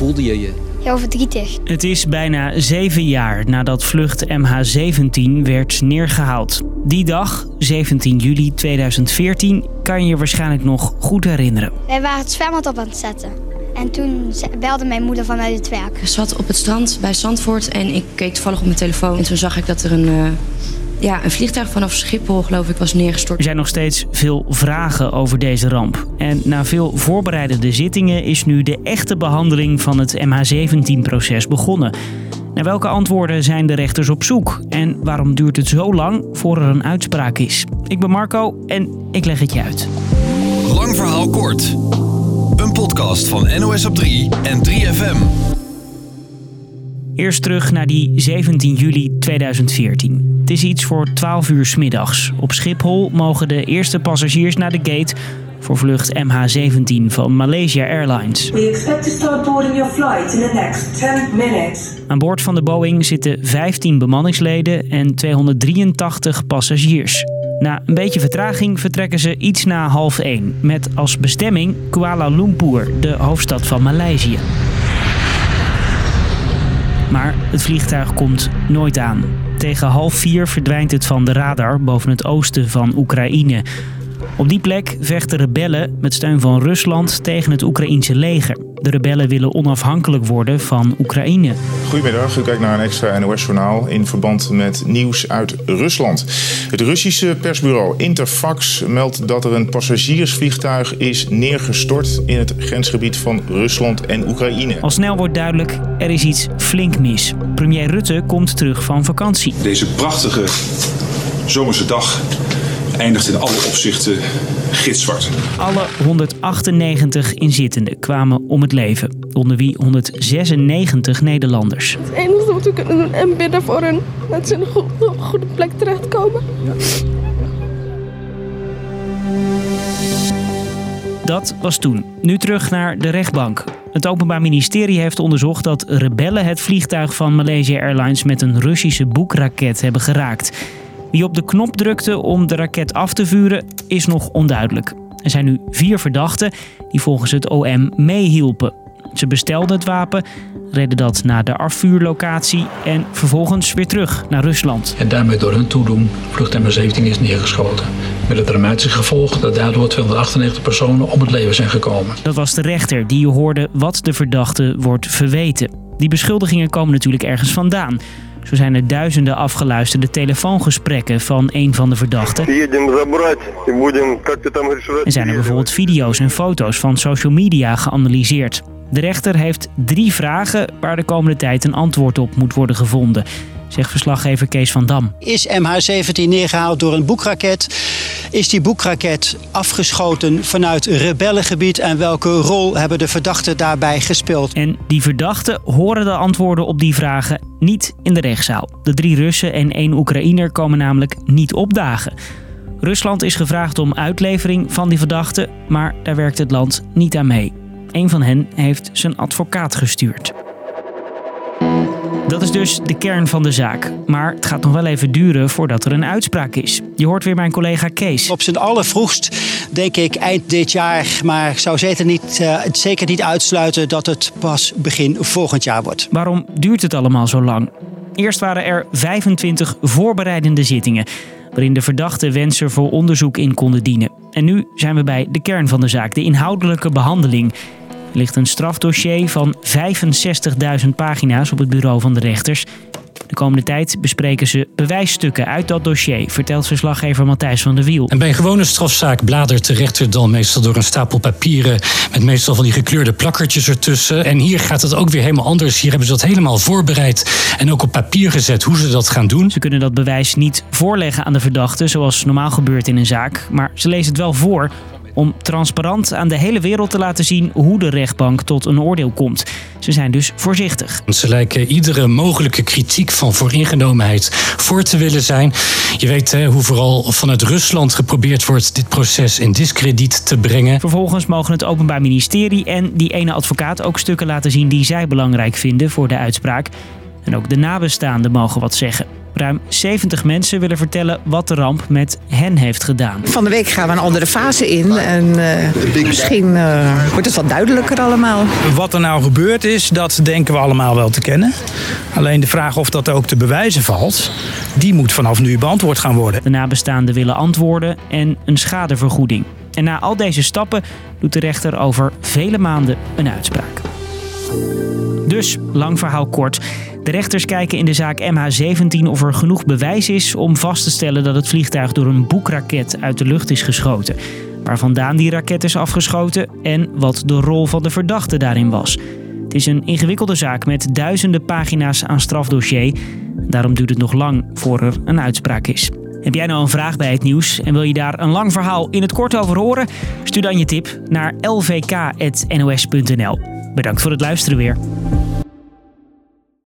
voelde je je? Heel verdrietig. Het is bijna zeven jaar nadat vlucht MH17 werd neergehaald. Die dag, 17 juli 2014, kan je je waarschijnlijk nog goed herinneren. Wij waren het zwembad op aan het zetten. En toen belde mijn moeder vanuit het werk. Ik zat op het strand bij Zandvoort en ik keek toevallig op mijn telefoon. En toen zag ik dat er een, eh, ja, een vliegtuig vanaf Schiphol, geloof ik, was neergestort. Er zijn nog steeds veel vragen over deze ramp. En na veel voorbereidende zittingen is nu de echte behandeling van het MH17-proces begonnen. Naar welke antwoorden zijn de rechters op zoek? En waarom duurt het zo lang voor er een uitspraak is? Ik ben Marco en ik leg het je uit. Lang verhaal kort. Een podcast van NOS op 3 en 3FM. Eerst terug naar die 17 juli 2014. Het is iets voor 12 uur 's middags. Op Schiphol mogen de eerste passagiers naar de gate voor vlucht MH17 van Malaysia Airlines. We expect to start boarding your flight in the next 10 minutes. Aan boord van de Boeing zitten 15 bemanningsleden en 283 passagiers. Na een beetje vertraging vertrekken ze iets na half één. Met als bestemming Kuala Lumpur, de hoofdstad van Maleisië. Maar het vliegtuig komt nooit aan. Tegen half vier verdwijnt het van de radar boven het oosten van Oekraïne. Op die plek vechten rebellen met steun van Rusland tegen het Oekraïense leger. De rebellen willen onafhankelijk worden van Oekraïne. Goedemiddag, u kijkt naar een extra NOS-journaal in verband met nieuws uit Rusland. Het Russische persbureau Interfax meldt dat er een passagiersvliegtuig is neergestort in het grensgebied van Rusland en Oekraïne. Al snel wordt duidelijk, er is iets flink mis. Premier Rutte komt terug van vakantie. Deze prachtige zomerse dag eindigt in alle opzichten gitzwart. Alle 198 inzittenden kwamen om het leven, onder wie 196 Nederlanders. Het enige wat we kunnen doen en bidden voor hen. Dat ze in een go- op een goede plek terechtkomen. Dat was toen. Nu terug naar de rechtbank. Het Openbaar Ministerie heeft onderzocht dat rebellen het vliegtuig van Malaysia Airlines met een Russische boekraket hebben geraakt. Wie op de knop drukte om de raket af te vuren, is nog onduidelijk. Er zijn nu vier verdachten die volgens het OM meehielpen. Ze bestelden het wapen, reden dat naar de afvuurlocatie en vervolgens weer terug naar Rusland. En daarmee door hun toedoen vlucht MH17 is neergeschoten. Met het dramatische gevolg dat daardoor 298 personen om het leven zijn gekomen. Dat was de rechter die je hoorde wat de verdachte wordt verweten. Die beschuldigingen komen natuurlijk ergens vandaan. Zo zijn er duizenden afgeluisterde telefoongesprekken van een van de verdachten. En zijn er bijvoorbeeld video's en foto's van social media geanalyseerd. De rechter heeft drie vragen waar de komende tijd een antwoord op moet worden gevonden, zegt verslaggever Kees van Dam. Is MH17 neergehaald door een boekraket? Is die boekraket afgeschoten vanuit rebellengebied en welke rol hebben de verdachten daarbij gespeeld? En die verdachten horen de antwoorden op die vragen niet in de rechtszaal. De drie Russen en één Oekraïner komen namelijk niet opdagen. Rusland is gevraagd om uitlevering van die verdachten, maar daar werkt het land niet aan mee. Een van hen heeft zijn advocaat gestuurd. Dat is dus de kern van de zaak. Maar het gaat nog wel even duren voordat er een uitspraak is. Je hoort weer mijn collega Kees. Op zijn allervroegst, denk ik, eind dit jaar. Maar ik zou zeker niet, eh, zeker niet uitsluiten dat het pas begin volgend jaar wordt. Waarom duurt het allemaal zo lang? Eerst waren er 25 voorbereidende zittingen, waarin de verdachten wensen voor onderzoek in konden dienen. En nu zijn we bij de kern van de zaak, de inhoudelijke behandeling. Ligt een strafdossier van 65.000 pagina's op het bureau van de rechters. De komende tijd bespreken ze bewijsstukken uit dat dossier, vertelt verslaggever Matthijs van der Wiel. En bij een gewone strafzaak bladert de rechter dan meestal door een stapel papieren met meestal van die gekleurde plakkertjes ertussen. En hier gaat het ook weer helemaal anders. Hier hebben ze dat helemaal voorbereid en ook op papier gezet hoe ze dat gaan doen. Ze kunnen dat bewijs niet voorleggen aan de verdachte, zoals normaal gebeurt in een zaak, maar ze lezen het wel voor om transparant aan de hele wereld te laten zien hoe de rechtbank tot een oordeel komt. Ze zijn dus voorzichtig. Ze lijken iedere mogelijke kritiek van vooringenomenheid voor te willen zijn. Je weet hè, hoe vooral vanuit Rusland geprobeerd wordt dit proces in discrediet te brengen. Vervolgens mogen het Openbaar Ministerie en die ene advocaat ook stukken laten zien die zij belangrijk vinden voor de uitspraak. En ook de nabestaanden mogen wat zeggen. Ruim 70 mensen willen vertellen wat de ramp met hen heeft gedaan. Van de week gaan we een andere fase in en uh, misschien uh, wordt het wat duidelijker allemaal. Wat er nou gebeurd is, dat denken we allemaal wel te kennen. Alleen de vraag of dat ook te bewijzen valt, die moet vanaf nu beantwoord gaan worden. De nabestaanden willen antwoorden en een schadevergoeding. En na al deze stappen doet de rechter over vele maanden een uitspraak. Dus, lang verhaal kort. De rechters kijken in de zaak MH17 of er genoeg bewijs is om vast te stellen dat het vliegtuig door een boekraket uit de lucht is geschoten. Waar vandaan die raket is afgeschoten en wat de rol van de verdachte daarin was. Het is een ingewikkelde zaak met duizenden pagina's aan strafdossier. Daarom duurt het nog lang voor er een uitspraak is. Heb jij nou een vraag bij het nieuws en wil je daar een lang verhaal in het kort over horen? Stuur dan je tip naar lvk.nos.nl. Bedankt voor het luisteren weer.